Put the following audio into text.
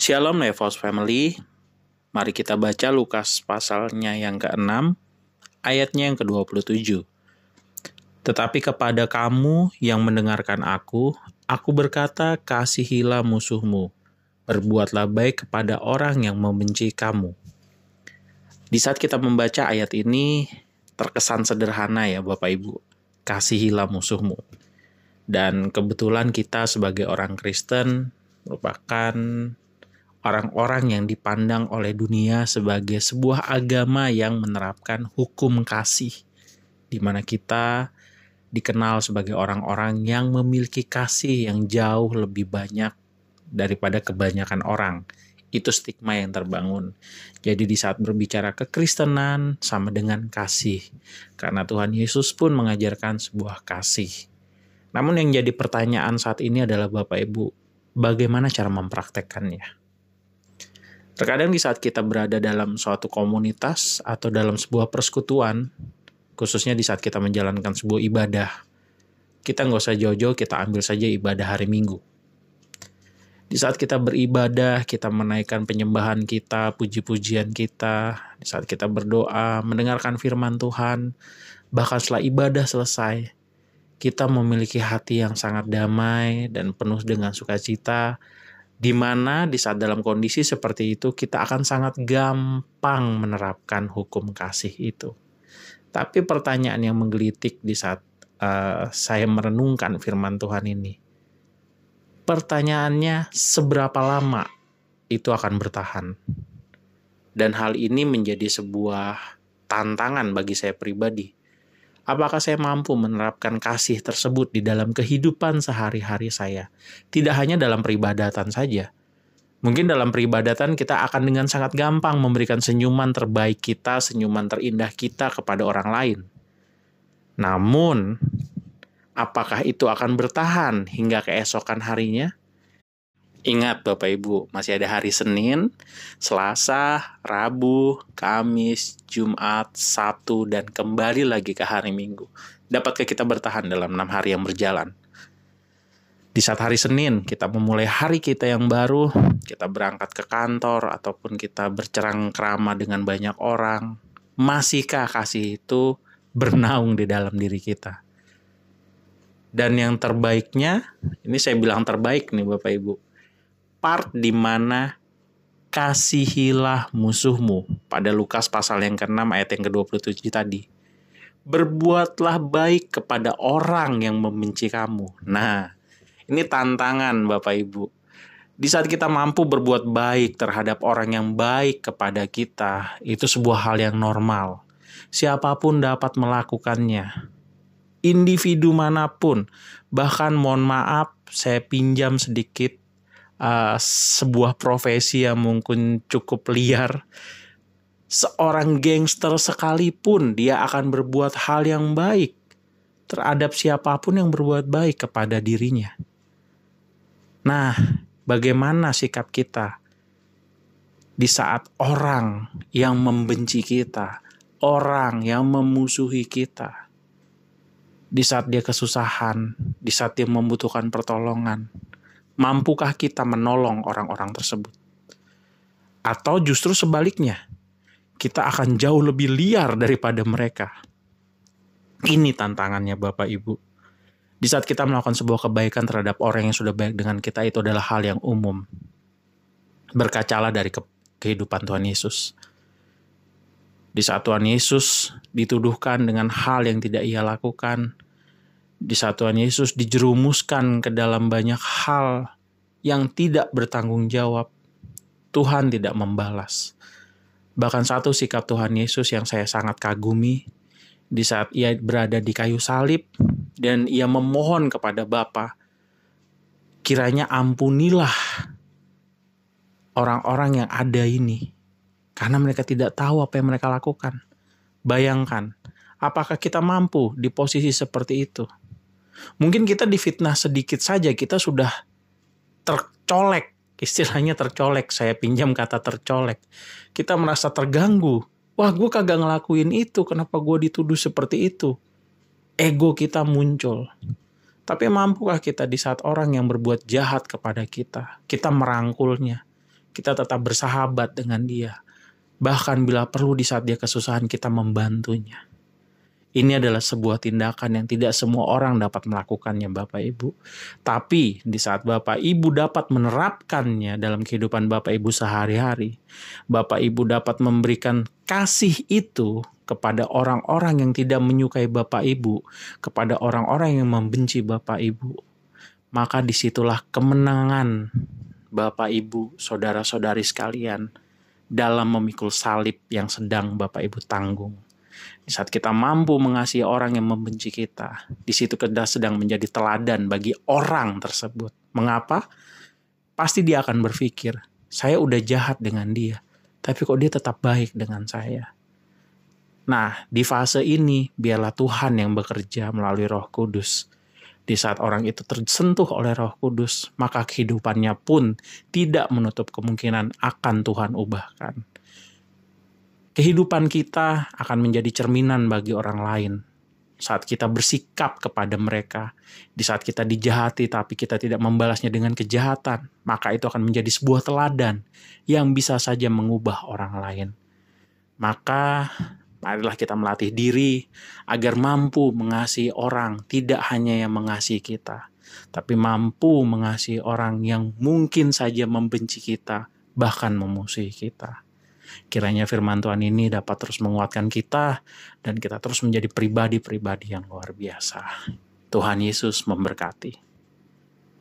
Shalom Levos Family. Mari kita baca Lukas pasalnya yang ke-6, ayatnya yang ke-27. Tetapi kepada kamu yang mendengarkan aku, aku berkata, kasihilah musuhmu. Berbuatlah baik kepada orang yang membenci kamu. Di saat kita membaca ayat ini, terkesan sederhana ya Bapak Ibu. Kasihilah musuhmu. Dan kebetulan kita sebagai orang Kristen merupakan orang-orang yang dipandang oleh dunia sebagai sebuah agama yang menerapkan hukum kasih, di mana kita dikenal sebagai orang-orang yang memiliki kasih yang jauh lebih banyak daripada kebanyakan orang. Itu stigma yang terbangun. Jadi di saat berbicara kekristenan sama dengan kasih. Karena Tuhan Yesus pun mengajarkan sebuah kasih. Namun yang jadi pertanyaan saat ini adalah Bapak Ibu, bagaimana cara mempraktekkannya? Terkadang di saat kita berada dalam suatu komunitas atau dalam sebuah persekutuan, khususnya di saat kita menjalankan sebuah ibadah, kita nggak usah jauh-jauh, kita ambil saja ibadah hari Minggu. Di saat kita beribadah, kita menaikkan penyembahan kita, puji-pujian kita, di saat kita berdoa, mendengarkan firman Tuhan, bahkan setelah ibadah selesai, kita memiliki hati yang sangat damai dan penuh dengan sukacita, di mana di saat dalam kondisi seperti itu kita akan sangat gampang menerapkan hukum kasih itu. Tapi pertanyaan yang menggelitik di saat uh, saya merenungkan firman Tuhan ini, pertanyaannya seberapa lama itu akan bertahan? Dan hal ini menjadi sebuah tantangan bagi saya pribadi Apakah saya mampu menerapkan kasih tersebut di dalam kehidupan sehari-hari saya? Tidak hanya dalam peribadatan saja. Mungkin dalam peribadatan kita akan dengan sangat gampang memberikan senyuman terbaik kita, senyuman terindah kita kepada orang lain. Namun, apakah itu akan bertahan hingga keesokan harinya? Ingat Bapak Ibu, masih ada hari Senin, Selasa, Rabu, Kamis, Jumat, Sabtu, dan kembali lagi ke hari Minggu. Dapatkah kita bertahan dalam enam hari yang berjalan? Di saat hari Senin, kita memulai hari kita yang baru, kita berangkat ke kantor, ataupun kita bercerang kerama dengan banyak orang. Masihkah kasih itu bernaung di dalam diri kita? Dan yang terbaiknya, ini saya bilang terbaik nih Bapak Ibu, part di mana kasihilah musuhmu pada Lukas pasal yang ke-6 ayat yang ke-27 tadi. Berbuatlah baik kepada orang yang membenci kamu. Nah, ini tantangan Bapak Ibu. Di saat kita mampu berbuat baik terhadap orang yang baik kepada kita, itu sebuah hal yang normal. Siapa pun dapat melakukannya. Individu mana pun, bahkan mohon maaf, saya pinjam sedikit uh, sebuah profesi yang mungkin cukup liar. Seorang gangster sekalipun dia akan berbuat hal yang baik terhadap siapa pun yang berbuat baik kepada dirinya. Nah, bagaimana sikap kita di saat orang yang membenci kita, orang yang memusuhi kita, di saat dia kesusahan, di saat dia membutuhkan pertolongan, Mampukah kita menolong orang-orang tersebut? Atau justru sebaliknya, kita akan jauh lebih liar daripada mereka. Ini tantangannya Bapak Ibu. Di saat kita melakukan sebuah kebaikan terhadap orang yang sudah baik dengan kita itu adalah hal yang umum. Berkacalah dari ke kehidupan Tuhan Yesus. Di saat Tuhan Yesus dituduhkan dengan hal yang tidak ia lakukan, di saat Tuhan Yesus dijerumuskan ke dalam banyak hal yang tidak bertanggung jawab, Tuhan tidak membalas. Bahkan satu sikap Tuhan Yesus yang saya sangat kagumi di saat ia berada di kayu salib dan ia memohon kepada Bapa, kiranya ampunilah orang-orang yang ada ini karena mereka tidak tahu apa yang mereka lakukan. Bayangkan, apakah kita mampu di posisi seperti itu? Mungkin kita difitnah sedikit saja kita sudah tercolek, istilahnya tercolek. Saya pinjam kata tercolek. Kita merasa terganggu. Wah gue kagak ngelakuin itu, kenapa gue dituduh seperti itu? Ego kita muncul. Tapi mampukah kita di saat orang yang berbuat jahat kepada kita, kita merangkulnya, kita tetap bersahabat dengan dia. Bahkan bila perlu di saat dia kesusahan kita membantunya. Ini adalah sebuah tindakan yang tidak semua orang dapat melakukannya Bapak Ibu. Tapi di saat Bapak Ibu dapat menerapkannya dalam kehidupan Bapak Ibu sehari-hari, Bapak Ibu dapat memberikan kasih itu kepada orang-orang yang tidak menyukai Bapak Ibu, kepada orang-orang yang membenci Bapak Ibu. Maka di situlah kemenangan Bapak Ibu, saudara-saudari sekalian dalam memikul salib yang sedang Bapak Ibu tanggung di saat kita mampu mengasihi orang yang membenci kita, di situ kita sedang menjadi teladan bagi orang tersebut. Mengapa? Pasti dia akan berpikir, saya udah jahat dengan dia, tapi kok dia tetap baik dengan saya. Nah, di fase ini, biarlah Tuhan yang bekerja melalui roh kudus. Di saat orang itu tersentuh oleh roh kudus, maka kehidupannya pun tidak menutup kemungkinan akan Tuhan ubahkan kehidupan kita akan menjadi cerminan bagi orang lain. Saat kita bersikap kepada mereka, di saat kita dijahati tapi kita tidak membalasnya dengan kejahatan, maka itu akan menjadi sebuah teladan yang bisa saja mengubah orang lain. Maka marilah kita melatih diri agar mampu mengasihi orang, tidak hanya yang mengasihi kita, tapi mampu mengasihi orang yang mungkin saja membenci kita, bahkan memusuhi kita. Kiranya firman Tuhan ini dapat terus menguatkan kita dan kita terus menjadi pribadi-pribadi yang luar biasa. Tuhan Yesus memberkati.